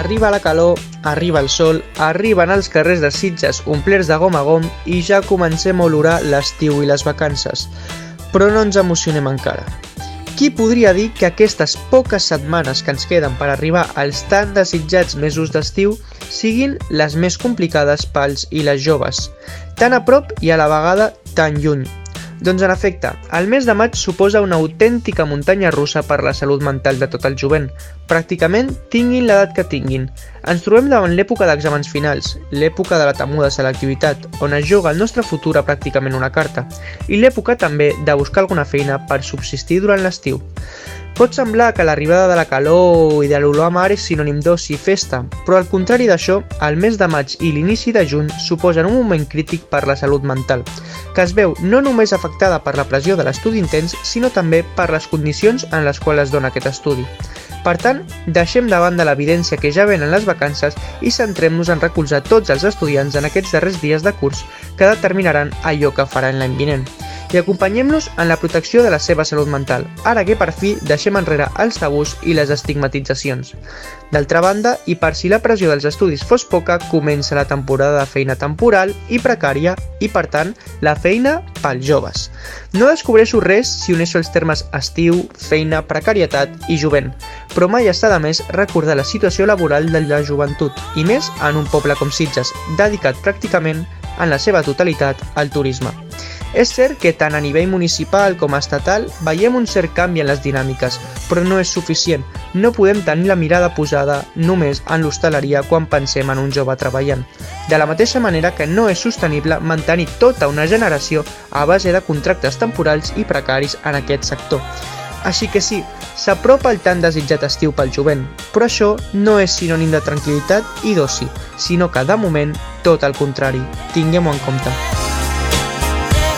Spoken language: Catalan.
Arriba la calor, arriba el sol, arriben els carrers de Sitges omplerts de gom a gom i ja comencem a olorar l'estiu i les vacances. Però no ens emocionem encara. Qui podria dir que aquestes poques setmanes que ens queden per arribar als tan desitjats mesos d'estiu siguin les més complicades pels i les joves, tan a prop i a la vegada tan lluny, doncs en efecte, el mes de maig suposa una autèntica muntanya russa per la salut mental de tot el jovent. Pràcticament tinguin l'edat que tinguin. Ens trobem davant l'època d'exàmens finals, l'època de la temuda selectivitat, on es juga el nostre futur a pràcticament una carta, i l'època també de buscar alguna feina per subsistir durant l'estiu. Pot semblar que l'arribada de la calor i de l'olor a mar és sinònim d'oci i festa, però al contrari d'això, el mes de maig i l'inici de juny suposen un moment crític per la salut mental, que es veu no només afectada per la pressió de l'estudi intens, sinó també per les condicions en les quals es dona aquest estudi. Per tant, deixem de l'evidència que ja venen les vacances i centrem-nos en recolzar tots els estudiants en aquests darrers dies de curs que determinaran allò que faran l'any vinent i acompanyem-los en la protecció de la seva salut mental, ara que per fi deixem enrere els tabús i les estigmatitzacions. D'altra banda, i per si la pressió dels estudis fos poca, comença la temporada de feina temporal i precària i, per tant, la feina pels joves. No descobreixo res si uneixo els termes estiu, feina, precarietat i jovent, però mai està de més recordar la situació laboral de la joventut, i més en un poble com Sitges, dedicat pràcticament en la seva totalitat al turisme. És cert que tant a nivell municipal com estatal veiem un cert canvi en les dinàmiques, però no és suficient. No podem tenir la mirada posada només en l'hostaleria quan pensem en un jove treballant. De la mateixa manera que no és sostenible mantenir tota una generació a base de contractes temporals i precaris en aquest sector. Així que sí, s'apropa el tan desitjat estiu pel jovent, però això no és sinònim de tranquil·litat i d'oci, sinó que de moment tot el contrari. Tinguem-ho en compte.